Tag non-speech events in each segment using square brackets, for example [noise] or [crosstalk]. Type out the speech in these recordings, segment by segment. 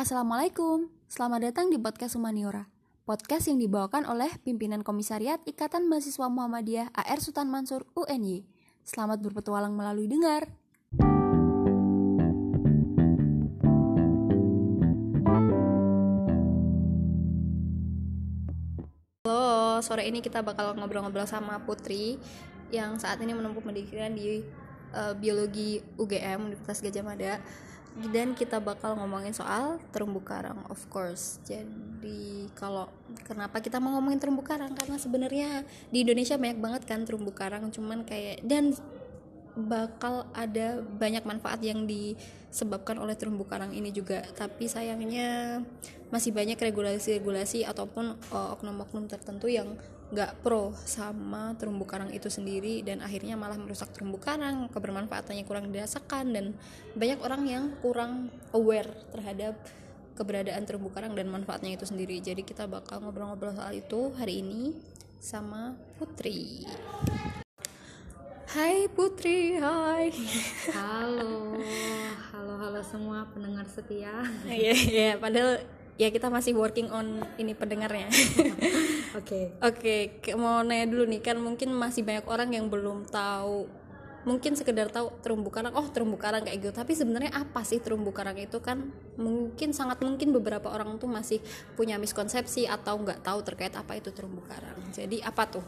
Assalamualaikum, selamat datang di podcast Humaniora. Podcast yang dibawakan oleh pimpinan komisariat Ikatan Mahasiswa Muhammadiyah AR Sultan Mansur UNY Selamat berpetualang melalui dengar. Halo, sore ini kita bakal ngobrol-ngobrol sama Putri Yang saat ini menempuh pendidikan di uh, Biologi UGM Universitas Gajah Mada dan kita bakal ngomongin soal terumbu karang of course. Jadi kalau kenapa kita mau ngomongin terumbu karang? Karena sebenarnya di Indonesia banyak banget kan terumbu karang. Cuman kayak dan bakal ada banyak manfaat yang disebabkan oleh terumbu karang ini juga. Tapi sayangnya masih banyak regulasi-regulasi ataupun uh, oknum-oknum tertentu yang nggak pro sama terumbu karang itu sendiri dan akhirnya malah merusak terumbu karang kebermanfaatannya kurang dirasakan dan banyak orang yang kurang aware terhadap keberadaan terumbu karang dan manfaatnya itu sendiri jadi kita bakal ngobrol-ngobrol soal itu hari ini sama Putri Hai Putri, hai. Halo, halo, halo semua pendengar setia. Iya, iya. Padahal ya kita masih working on ini pendengarnya. [laughs] Oke. Okay. oke okay, mau nanya dulu nih kan mungkin masih banyak orang yang belum tahu mungkin sekedar tahu terumbu karang oh terumbu karang kayak gitu. Tapi sebenarnya apa sih terumbu karang itu? Kan mungkin sangat mungkin beberapa orang tuh masih punya miskonsepsi atau nggak tahu terkait apa itu terumbu karang. Jadi apa tuh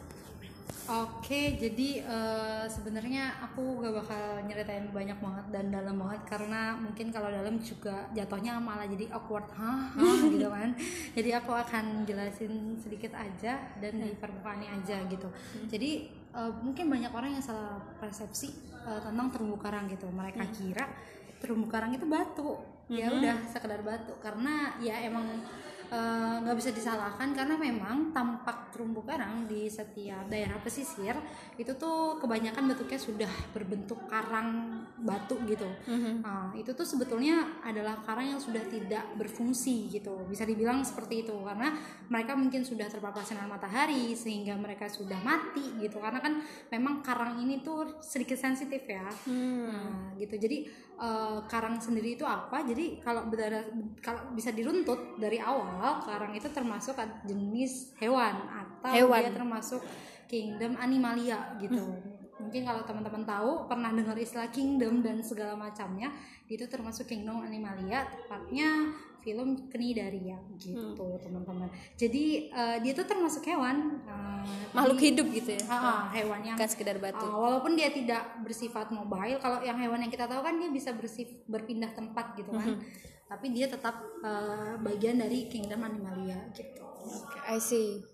Oke, jadi uh, sebenarnya aku gak bakal nyeritain banyak banget dan dalam banget karena mungkin kalau dalam juga jatuhnya malah jadi awkward, hah, hah [laughs] gitu kan. Jadi aku akan jelasin sedikit aja dan di permukaannya aja gitu. Hmm. Jadi uh, mungkin banyak orang yang salah persepsi uh, tentang terumbu karang gitu. Mereka hmm. kira terumbu karang itu batu. Ya hmm. udah sekedar batu karena ya emang nggak uh, bisa disalahkan karena memang tampak terumbu karang di setiap daerah pesisir itu tuh kebanyakan bentuknya sudah berbentuk karang batu gitu. Mm-hmm. Nah, itu tuh sebetulnya adalah karang yang sudah tidak berfungsi gitu. Bisa dibilang seperti itu karena mereka mungkin sudah terpapar sinar matahari sehingga mereka sudah mati gitu. Karena kan memang karang ini tuh sedikit sensitif ya. Mm. Nah, gitu. Jadi uh, karang sendiri itu apa jadi kalau kalau bisa diruntut dari awal karang itu termasuk jenis hewan atau hewan. dia termasuk kingdom animalia gitu hmm. mungkin kalau teman-teman tahu pernah dengar istilah kingdom dan segala macamnya itu termasuk kingdom animalia tepatnya film Kenidaria gitu hmm. teman-teman jadi uh, dia tuh termasuk hewan uh, makhluk di, hidup gitu ya uh, hewan yang kan sekedar batu uh, walaupun dia tidak bersifat mobile kalau yang hewan yang kita tahu kan dia bisa bersif berpindah tempat gitu kan hmm. Tapi dia tetap uh, bagian dari kingdom animalia gitu. Okay, I see.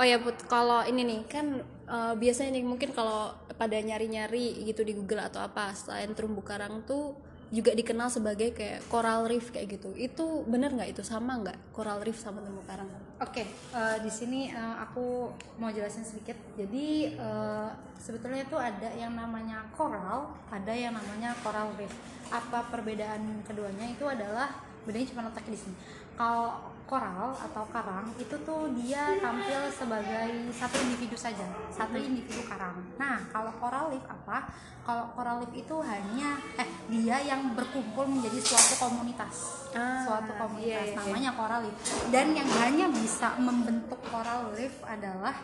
Oh ya put, kalau ini nih kan uh, biasanya nih mungkin kalau pada nyari-nyari gitu di Google atau apa selain terumbu karang tuh juga dikenal sebagai kayak coral reef kayak gitu. Itu bener nggak? Itu sama nggak? Coral reef sama terumbu karang? Oke okay, uh, eh, di sini uh, aku mau jelasin sedikit. Jadi uh, sebetulnya itu ada yang namanya coral ada yang namanya coral reef. Apa perbedaan keduanya? Itu adalah bedanya cuma letak di sini. Kalau koral atau karang itu tuh dia tampil sebagai satu individu saja satu hmm. individu karang nah kalau coral reef apa kalau coral reef itu hanya eh dia yang berkumpul menjadi suatu komunitas ah, suatu komunitas iya, iya. namanya coral reef dan yang hanya bisa membentuk coral reef adalah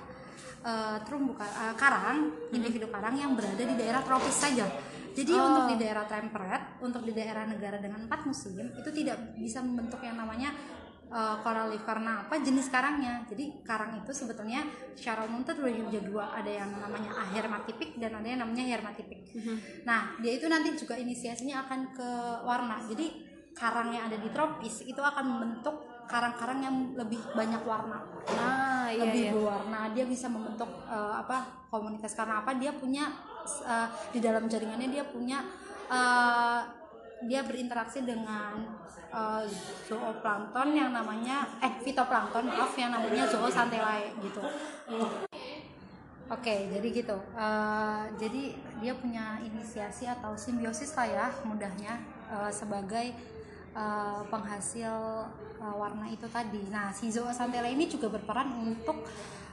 uh, terumbu uh, karang hmm. individu karang yang berada di daerah tropis saja jadi oh. untuk di daerah temperate, untuk di daerah negara dengan empat musim itu tidak bisa membentuk yang namanya uh, coral reef karena apa? Jenis karangnya. Jadi karang itu sebetulnya secara umum itu ada dua. Ada yang namanya ahermatipik dan ada yang namanya hermatipik mm-hmm. nah dia itu nanti juga inisiasinya akan ke warna. Jadi karang yang ada di tropis itu akan membentuk karang-karang yang lebih banyak warna. Nah, iya, lebih iya. berwarna. Dia bisa membentuk uh, apa komunitas. Karena apa? Dia punya uh, di dalam jaringannya dia punya uh, dia berinteraksi dengan uh, zooplankton yang namanya eh fitoplankton maaf yang namanya zooxanthellae gitu. Oke, okay, jadi gitu. Uh, jadi dia punya inisiasi atau simbiosis lah ya mudahnya uh, sebagai uh, penghasil uh, warna itu tadi. Nah, si zooxanthellae ini juga berperan untuk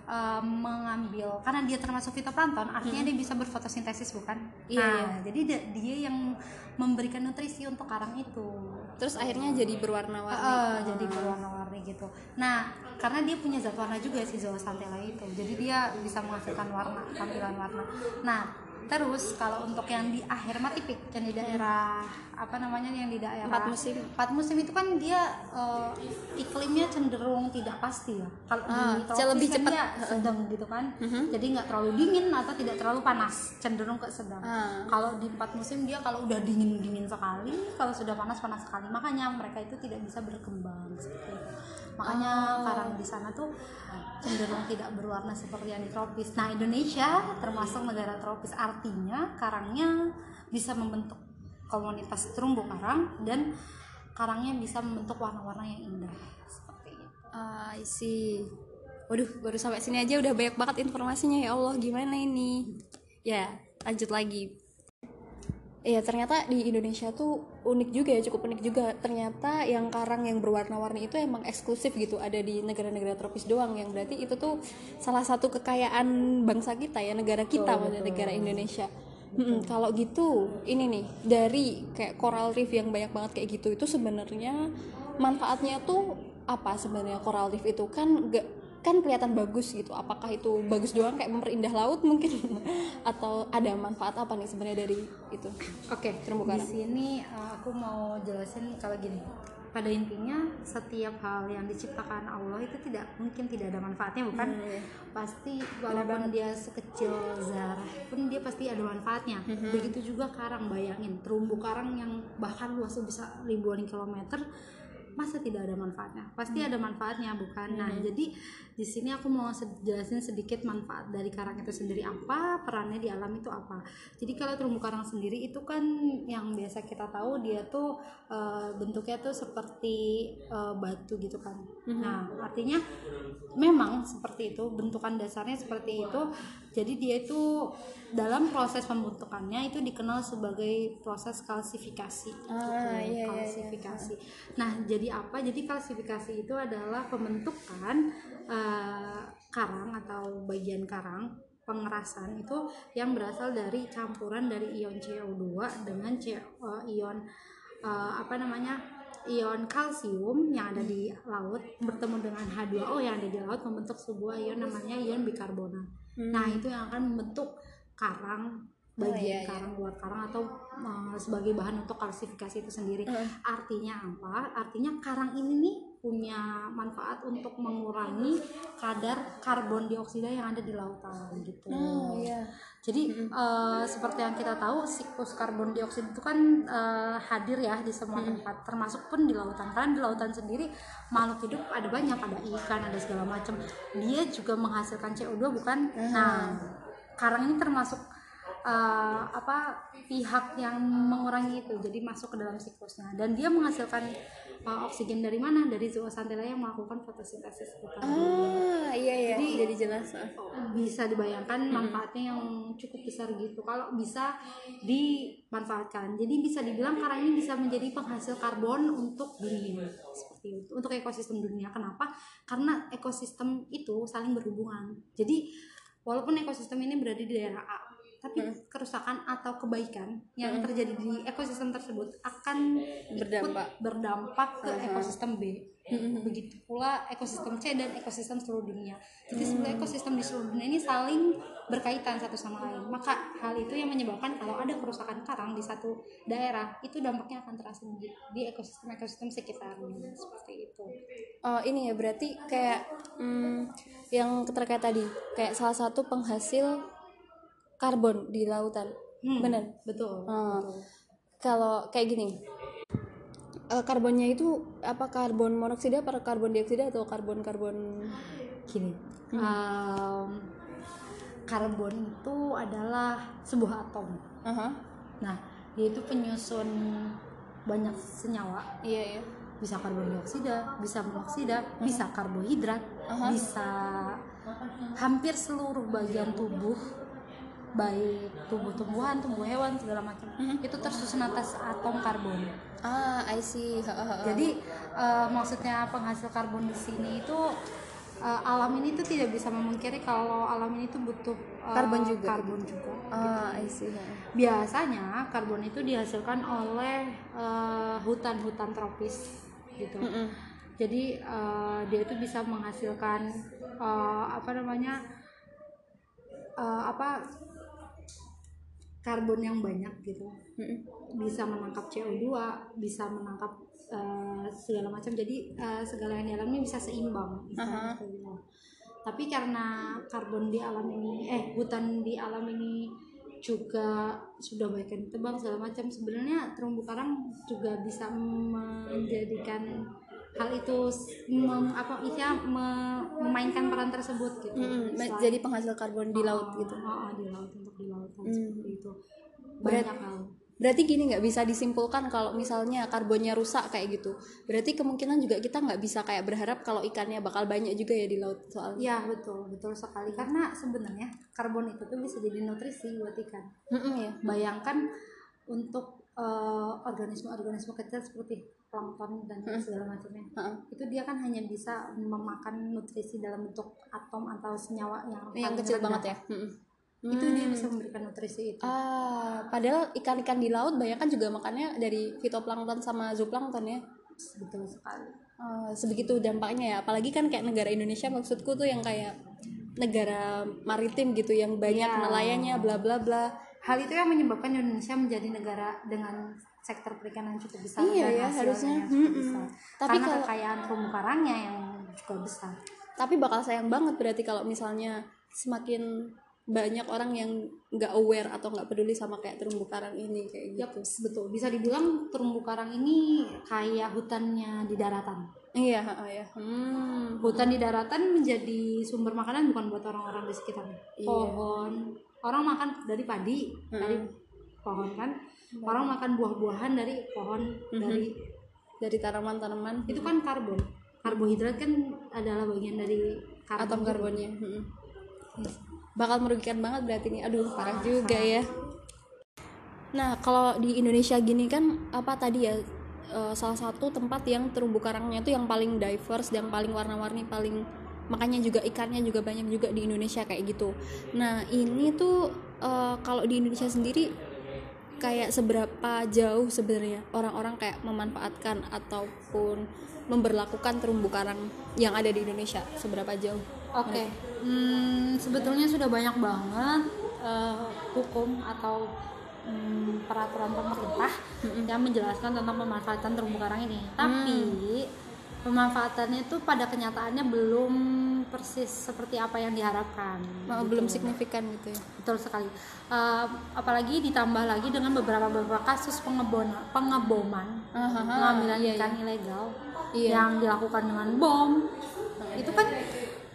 uh, mengambil karena dia termasuk fitoplankton artinya dia bisa berfotosintesis bukan Iya, nah iya. jadi dia, dia yang memberikan nutrisi untuk karang itu terus akhirnya jadi berwarna-warni Uh, jadi berwarna-warni gitu. Nah, karena dia punya zat warna juga si zoosantella itu, jadi dia bisa menghasilkan warna, tampilan warna. Nah, terus kalau untuk yang di akhir matipik, yang di daerah apa namanya yang di daerah Empat musim. empat musim itu kan dia uh, iklimnya cenderung tidak pasti ya. Kalau Ah, di tropis lebih kan cepat. dia sedang gitu kan, jadi nggak terlalu dingin atau tidak terlalu panas, cenderung ke sedang. Ah. Kalau di empat musim dia kalau udah dingin dingin sekali, kalau sudah panas panas sekali, makanya mereka itu tidak bisa berkembang seperti itu. Makanya karang di sana tuh cenderung tidak berwarna seperti yang di tropis. Nah Indonesia termasuk negara tropis, artinya karangnya bisa membentuk komunitas terumbu karang dan karangnya bisa membentuk warna-warna yang indah seperti itu. Ah, I see. Waduh, baru sampai sini aja udah banyak banget informasinya ya Allah, gimana ini? Ya, lanjut lagi. Iya, ternyata di Indonesia tuh unik juga ya, cukup unik juga. Ternyata yang karang yang berwarna-warni itu emang eksklusif gitu, ada di negara-negara tropis doang yang berarti itu tuh salah satu kekayaan bangsa kita ya, negara kita, maksudnya negara Indonesia. Mm-mm, kalau gitu, ini nih dari kayak coral reef yang banyak banget kayak gitu itu sebenarnya manfaatnya tuh apa sebenarnya coral reef itu kan gak kan kelihatan bagus gitu apakah itu bagus doang kayak memperindah laut mungkin [laughs] atau ada manfaat apa nih sebenarnya dari itu Oke, Terumbu di karang. sini uh, aku mau jelasin kalau gini. Pada intinya setiap hal yang diciptakan Allah itu tidak mungkin tidak ada manfaatnya bukan? Hmm. Pasti walaupun dia sekecil zarah pun dia pasti ada manfaatnya. Hmm, Begitu juga karang bayangin terumbu karang yang bahkan luasnya bisa ribuan kilometer masa tidak ada manfaatnya? Pasti Hmm. ada manfaatnya bukan? Nah jadi di sini aku mau jelasin sedikit manfaat dari karang itu sendiri apa perannya di alam itu apa. Jadi kalau terumbu karang sendiri itu kan yang biasa kita tahu dia tuh eh, bentuknya tuh seperti eh, batu gitu kan. Nah artinya memang seperti itu bentukan dasarnya seperti itu jadi dia itu dalam proses pembentukannya itu dikenal sebagai proses kalsifikasi Ah, iya, gitu, iya, iya. kalsifikasi. Nah, jadi apa? Jadi kalsifikasi itu adalah pembentukan eh, karang atau bagian karang pengerasan itu yang berasal dari campuran dari ion CO2 dengan C- eh, ion eh, apa namanya? ion kalsium yang ada di laut bertemu dengan H2O yang ada di laut membentuk sebuah ion namanya ion bikarbonat. Nah, itu yang akan membentuk karang iya, bagian iya. karang luar karang atau uh, sebagai bahan untuk kalsifikasi itu sendiri. Artinya apa? Artinya karang ini nih punya manfaat untuk mengurangi kadar karbon dioksida yang ada di lautan gitu. oh iya Jadi eh, seperti yang kita tahu siklus karbon dioksida itu kan eh, hadir ya di semua tempat, termasuk pun di lautan. Karena di lautan sendiri makhluk hidup ada banyak, ada ikan, ada segala macam. Dia juga menghasilkan CO2 bukan? Nah, karang ini termasuk eh, apa pihak yang mengurangi itu, jadi masuk ke dalam siklusnya. Dan dia menghasilkan eh, oksigen dari mana? Dari zoosantella yang melakukan fotosintesis. Tadi ah iya iya. Jadi- jadi, jelas ah. bisa dibayangkan manfaatnya yang cukup besar gitu. Kalau bisa dimanfaatkan. Jadi bisa dibilang karang ini bisa menjadi penghasil karbon untuk dunia. Seperti itu. Untuk ekosistem dunia. Kenapa? Karena ekosistem itu saling berhubungan. Jadi walaupun ekosistem ini berada di daerah A tapi kerusakan atau kebaikan yang terjadi di ekosistem tersebut akan Berdampak. berdampak ke ekosistem B. Begitu pula ekosistem C dan ekosistem seluruh dunia. Jadi sebenarnya ekosistem di seluruh dunia ini saling berkaitan satu sama lain. Maka hal itu yang menyebabkan kalau ada kerusakan karang di satu daerah itu dampaknya akan terasa di, di ekosistem ekosistem sekitarnya. Seperti itu. Oh ini ya berarti kayak hmm, yang terkait tadi kayak salah satu penghasil karbon di lautan. Hmm, bener? betul, Ah. betul. kalau kayak gini eh, karbonnya itu apa karbon monoksida atau karbon dioksida atau karbon karbon gini em, karbon itu adalah sebuah atom. Aha. nah dia itu penyusun banyak senyawa. Iya iya. Bisa karbon dioksida, bisa monoksida, bisa karbohidrat, bisa hampir seluruh bagian tubuh baik tubuh tumbuhan, tubuh hewan segala macam itu tersusun atas atom karbon. ah I see Ha, ha, ha. Jadi eh, maksudnya penghasil karbon di sini itu uh, alam ini tuh tidak bisa memungkiri kalau alam ini tuh butuh uh, Karbon juga. karbon juga ah I see biasanya karbon itu dihasilkan oleh uh, hutan-hutan tropis gitu Mm-mm. jadi uh, dia itu bisa menghasilkan uh, apa namanya uh, apa karbon yang banyak gitu. Bisa menangkap CO2 bisa menangkap uh, segala macam. Jadi uh, segala yang di alam ini bisa seimbang istilahnya Aha. seperti itu. tapi karena karbon di alam ini eh hutan di alam ini juga sudah banyak yang ditebang segala macam sebenarnya terumbu karang juga bisa menjadikan hal itu mem, apa isya me- memainkan peran tersebut gitu. Selain- jadi penghasil karbon di laut gitu. Oh, oh, di laut di laut Hmm. seperti itu Berat- hal Berarti gini nggak bisa disimpulkan kalau misalnya karbonnya rusak kayak gitu. Berarti kemungkinan juga kita nggak bisa kayak berharap kalau ikannya bakal banyak juga ya di laut soalnya. Ya betul betul sekali karena sebenarnya karbon itu tuh bisa jadi nutrisi buat ikan. Mm-mm, ya. Bayangkan untuk eh, organisme-organisme kecil seperti plankton dan segala macamnya, Heeh. itu dia kan hanya bisa memakan nutrisi dalam bentuk atom atau senyawa yang Yang kecil rendah. banget ya. Mm-mm. Itu dia Hmm. bisa memberikan nutrisi itu. Ah, padahal ikan-ikan di laut banyak kan juga makannya dari fitoplankton sama zooplankton ya. Betul sekali. Ah, sebegitu dampaknya ya. Apalagi kan kayak negara Indonesia maksudku tuh yang kayak negara maritim gitu yang banyak Iya. nelayannya bla bla bla. Hal itu yang menyebabkan Indonesia menjadi negara dengan sektor perikanan cukup besar Iya dan ya, harusnya. cukup Mm-mm. besar. Tapi Karena kalau- kekayaan terumbu karangnya yang juga besar. tapi bakal sayang banget berarti kalau misalnya semakin banyak orang yang nggak aware atau nggak peduli sama kayak terumbu karang ini kayak Yap, gitu. betul. Bisa dibilang terumbu karang ini kayak hutannya di daratan. Iya, ha, ya. Hmm. Hutan di daratan menjadi sumber makanan bukan buat orang-orang di sekitarnya. Iya. Pohon, orang makan dari padi, dari pohon kan. Orang makan buah-buahan dari pohon, dari Dari tanaman-tanaman itu kan karbon. Karbohidrat kan adalah bagian dari karbon. atom karbonnya. Mm-mm. Bakal merugikan banget berarti nih. Aduh, parah juga ya. Nah, kalau di Indonesia gini kan apa tadi ya eh, salah satu tempat yang terumbu karangnya itu yang paling diverse, yang paling warna-warni, paling makanya juga ikannya juga banyak juga di Indonesia kayak gitu. Nah, ini tuh eh, kalau di Indonesia sendiri kayak seberapa jauh sebenarnya orang-orang kayak memanfaatkan ataupun memberlakukan terumbu karang yang ada di Indonesia seberapa jauh? Oke, Hmm, sebetulnya sudah banyak banget eh, hukum atau hmm, peraturan pemerintah yang menjelaskan tentang pemanfaatan terumbu karang ini. Tapi pemanfaatannya itu pada kenyataannya belum persis seperti apa yang diharapkan. Oh, gitu. belum signifikan gitu ya. Betul sekali. Eh, apalagi ditambah lagi dengan beberapa beberapa kasus pengebon pengeboman, Ahaha, pengambilan iya, ikan ilegal Iya. yang dilakukan dengan bom. Itu kan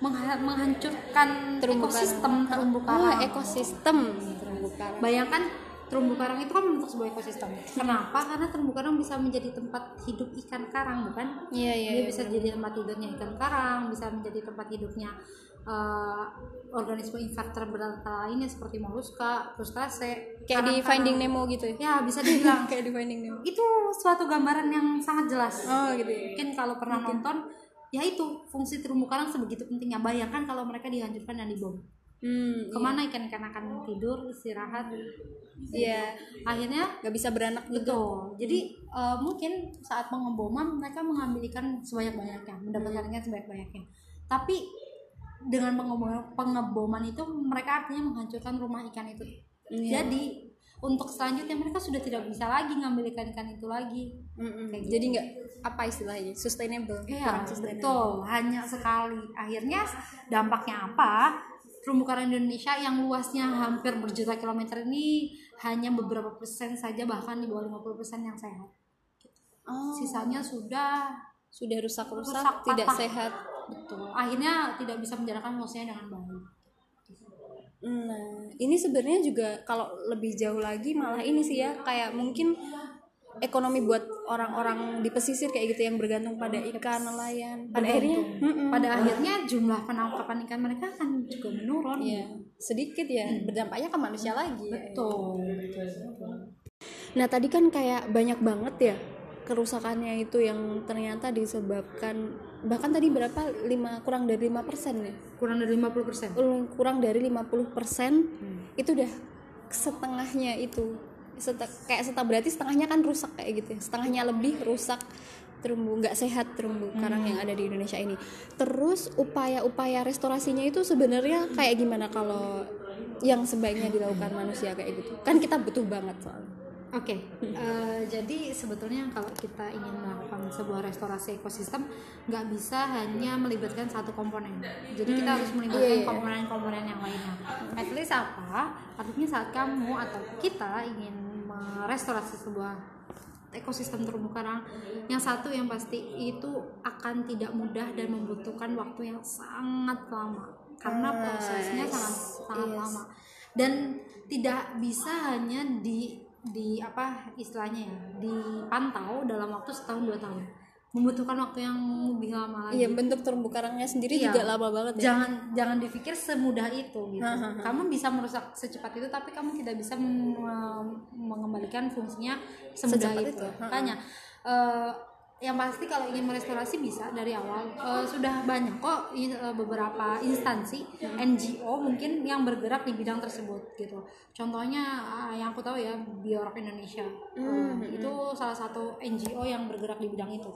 menghancurkan Terumbu ekosistem karang. terumbu Oh, karang. ekosistem terumbu karang. Bayangkan terumbu karang itu kan membentuk sebuah ekosistem. Kenapa? Karena terumbu karang bisa menjadi tempat hidup ikan karang, bukan? Iya, iya. Dia iya, bisa jadi tempat tidurnya ikan karang, bisa menjadi tempat hidupnya eh, organisme invertebrata lainnya seperti moluska, krustase, kayak di. Finding Nemo gitu ya. Ya, bisa dibilang [laughs] kayak di Finding Nemo. itu suatu gambaran yang sangat jelas. Oh, gitu ya. Mungkin kalau pernah nonton, ya itu fungsi terumbu karang sebegitu pentingnya. Bayangkan kalau mereka dihancurkan dan dibom. Hmm, Ke mana ikan-ikan akan tidur, istirahat? iya. Akhirnya Nggak bisa beranak gitu. Betul. Jadi eh, mungkin saat pengeboman mereka mengambil ikan sebanyak-banyaknya, mendapatkan ikan sebanyak-banyaknya. Tapi dengan pengeboman, pengeboman itu mereka artinya menghancurkan rumah ikan itu. Iya. Jadi untuk selanjutnya mereka sudah tidak bisa lagi ngambil ikan-ikan itu lagi. Mm-mm. Kayak gitu. Jadi nggak apa istilahnya sustainable. Iya, sustainable. betul. Hanya sekali. Akhirnya dampaknya apa? Terumbu karang Indonesia yang luasnya hampir berjuta kilometer ini hanya beberapa persen saja bahkan di bawah 50 persen yang sehat. Oh, Sisanya sudah sudah rusak-rusak, Rusak, tidak patah. sehat. betul. Akhirnya tidak bisa menjalankan fungsinya dengan baik. Nah, ini sebenarnya juga kalau lebih jauh lagi malah ini sih ya kayak mungkin ekonomi buat orang-orang di pesisir kayak gitu yang bergantung pada ikan nelayan. Pada akhirnya, Bergantung. pada akhirnya jumlah penangkapan ikan mereka akan juga menurun. ya sedikit ya berdampaknya ke manusia lagi. ya. Betul, betul, betul. Nah tadi kan kayak banyak banget ya kerusakannya itu yang ternyata disebabkan bahkan tadi berapa? Lima kurang dari lima persen ya kurang dari 50 persen? Kurang dari 50 persen itu udah setengahnya itu. Seta- kayak setengah berarti setengahnya kan rusak kayak gitu ya? Setengahnya lebih rusak terumbu nggak sehat terumbu karang yang ada di Indonesia ini. Terus upaya-upaya restorasinya itu sebenarnya kayak gimana kalau yang sebaiknya dilakukan manusia kayak gitu? Kan kita butuh banget soalnya Oke, eh, jadi sebetulnya kalau kita ingin melakukan sebuah restorasi ekosistem, nggak bisa hanya melibatkan satu komponen. Jadi kita harus melibatkan komponen-komponen yang lainnya. At least apa? Artinya saat kamu atau kita ingin merestorasi sebuah ekosistem terumbu karang, yang satu yang pasti itu akan tidak mudah dan membutuhkan waktu yang sangat lama karena prosesnya sangat sangat Yes. lama dan tidak bisa hanya di di apa istilahnya ya dipantau dalam waktu setahun dua tahun. Membutuhkan waktu yang lebih lama lagi. Iya bentuk terumbu karangnya sendiri Iya. juga lama banget ya. Jangan jangan dipikir semudah itu gitu. Kamu bisa merusak secepat itu tapi kamu tidak bisa mengembalikan fungsinya semudah Secepat itu, itu, ha-ha. makanya eh, yang pasti kalau ingin merestorasi bisa dari awal. Eh, sudah banyak kok eh, beberapa instansi NGO mungkin yang bergerak di bidang tersebut gitu. Contohnya eh, yang aku tahu ya Biorok Indonesia. Eh, itu salah satu NGO yang bergerak di bidang itu.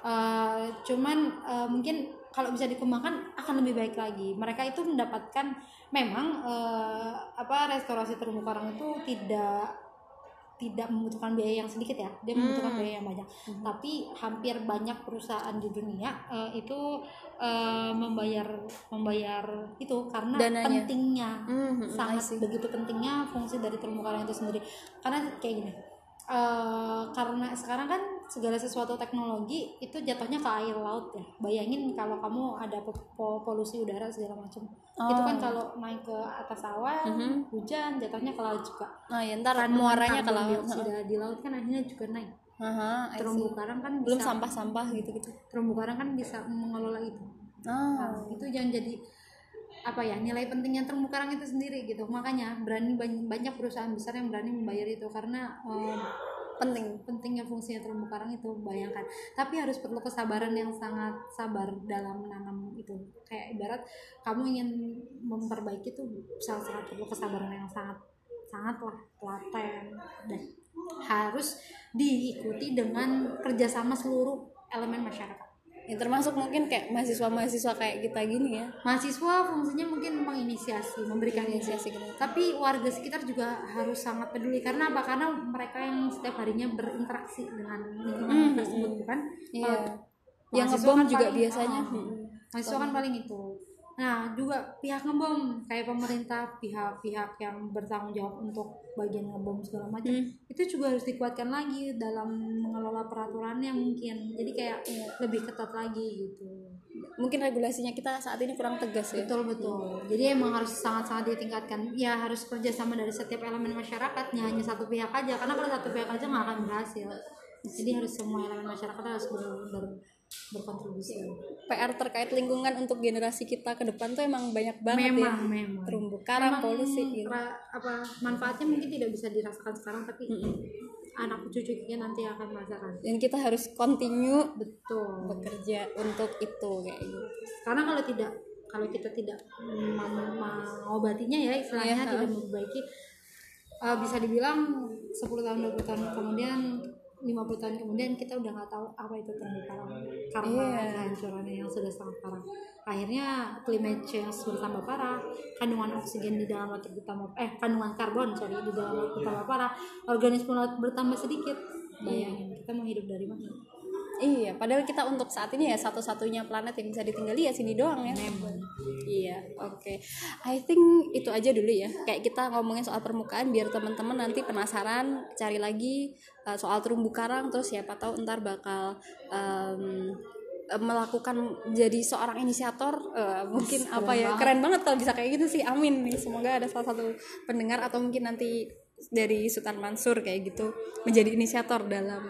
Eh, cuman eh, mungkin kalau bisa dikembangkan akan lebih baik lagi. Mereka itu mendapatkan memang eh, apa restorasi terumbu karang itu tidak tidak membutuhkan biaya yang sedikit ya. Dia membutuhkan biaya yang banyak. Tapi hampir banyak perusahaan di dunia eh, itu eh, membayar membayar itu karena Dananya. pentingnya. Mhm, I sangat begitu pentingnya fungsi dari terumbu karang itu sendiri. Karena kayak gini eh, karena sekarang kan segala sesuatu teknologi itu jatuhnya ke air laut ya. Bayangin kalau kamu ada po- po- polusi udara segala macam. Itu kan kalau naik ke atas awan hujan jatuhnya ke laut juga. Nah ya ntar Kandungan muaranya ke laut. dioksida di laut kan akhirnya juga naik. Aha, terumbu karang kan belum sampah-sampah gitu-gitu. terumbu karang kan bisa mengelola itu. Oh. Nah, itu jangan jadi apa ya nilai pentingnya terumbu karang itu sendiri gitu. Makanya berani banyak, banyak perusahaan besar yang berani membayar itu karena eh, penting pentingnya fungsinya terumbu karang itu bayangkan. Tapi harus perlu kesabaran yang sangat sabar dalam menanam itu. Kayak ibarat kamu ingin memperbaiki itu sangat sangat perlu kesabaran yang sangat sangat lah telaten. Dan harus diikuti dengan kerjasama seluruh elemen masyarakat ya, termasuk mungkin kayak mahasiswa-mahasiswa kayak kita gini ya. Mahasiswa fungsinya mungkin menginisiasi memberikan Inisiasi gitu. tapi warga sekitar juga harus sangat peduli. Karena apa? Karena mereka yang setiap harinya berinteraksi dengan lingkungan tersebut bukan? Iya. Kalau yang ngebom kan juga paling- biasanya. Ah, mm. mahasiswa kan paling itu nah juga pihak ngebom kayak pemerintah pihak-pihak yang bertanggung jawab untuk bagian ngebom segala macam Hmm. itu juga harus dikuatkan lagi dalam mengelola peraturannya mungkin jadi kayak lebih ketat lagi gitu mungkin regulasinya kita saat ini kurang tegas ya Betul betul. Jadi emang harus sangat-sangat ditingkatkan. Ya harus kerjasama dari setiap elemen masyarakat, nggak hanya satu pihak aja. Karena kalau satu pihak aja nggak akan berhasil. Jadi harus semua elemen masyarakat harus ber, ber- berkontribusi. PR terkait lingkungan untuk generasi kita ke depan tuh emang banyak banget memang ya memang. terumbu karang Memang polusi gitu. ra- apa manfaatnya mungkin tidak bisa dirasakan sekarang, tapi anak cucu kita nanti akan merasakan. dan kita harus continue Betul. bekerja untuk itu kayak gitu karena kalau tidak kalau kita tidak mengobatinya ya istilahnya Iya, tidak memperbaiki eh, bisa dibilang 10 tahun 20 tahun kemudian 50 tahun kemudian kita udah nggak tahu apa itu terumbu karang karena Iya. kehancurannya yang sudah sangat parah. Akhirnya climate change bertambah parah kandungan oksigen di dalam laut bertambah eh kandungan karbon sorry di dalam laut bertambah parah organisme laut bertambah sedikit. Bayangin kita mau hidup dari mana iya padahal kita untuk saat ini ya satu-satunya planet yang bisa ditinggali ya sini doang ya. Iya oke. I think itu aja dulu ya. Kayak kita ngomongin soal permukaan biar teman-teman nanti penasaran cari lagi uh, soal terumbu karang terus siapa tahu ntar bakal um, melakukan jadi seorang inisiator uh, mungkin apa ya keren banget kalau bisa kayak gitu sih. Amin nih semoga ada salah satu pendengar atau mungkin nanti dari Sultan Mansur kayak gitu menjadi inisiator dalam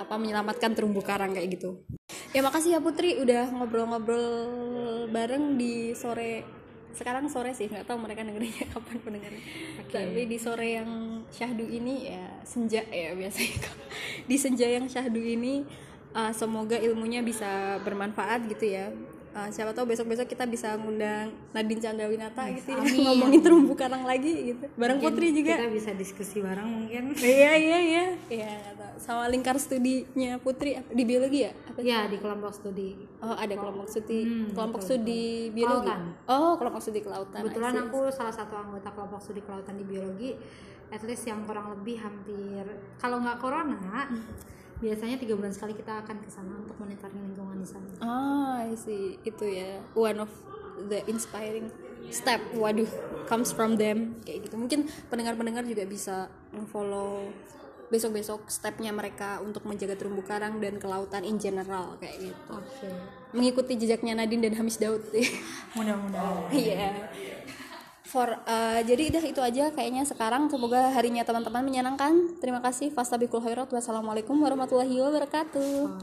apa menyelamatkan terumbu karang kayak gitu. Ya makasih ya Putri udah ngobrol-ngobrol bareng di sore sekarang sore sih nggak tahu mereka dengerinnya [laughs] kapan pendengarnya. Tapi di sore yang syahdu ini ya senja ya biasanya [laughs] di senja yang syahdu ini uh, semoga ilmunya bisa bermanfaat gitu ya uh, siapa tahu besok-besok kita bisa ngundang Nadine Chandrawinata gitu ya. Amin. [laughs] ngomongin terumbu karang lagi gitu. Bareng Putri juga. kita bisa diskusi bareng mungkin. [laughs] Iya iya iya. Iya sama lingkar studinya Putri di biologi ya? Apa? Ya di kelompok studi. Oh ada kelompok studi Hmm, kelompok betul, studi biologi. Kelautan. Oh kelompok studi kelautan. kebetulan aku salah satu anggota kelompok studi kelautan di biologi. At least yang kurang lebih hampir kalau nggak corona biasanya tiga bulan sekali kita akan ke sana untuk monitoring lingkungan di sana Ah I see itu ya one of the inspiring step. Waduh comes from them kayak gitu. Mungkin pendengar-pendengar juga bisa follow besok-besok stepnya mereka untuk menjaga terumbu karang dan kelautan in general kayak gitu. oke Mengikuti jejaknya Nadine dan Hamis Daud. mudah-mudahan [laughs] Iya. For uh, jadi udah itu aja kayaknya sekarang semoga harinya teman-teman menyenangkan. Terima kasih. Khairat. Wassalamualaikum warahmatullahi wabarakatuh.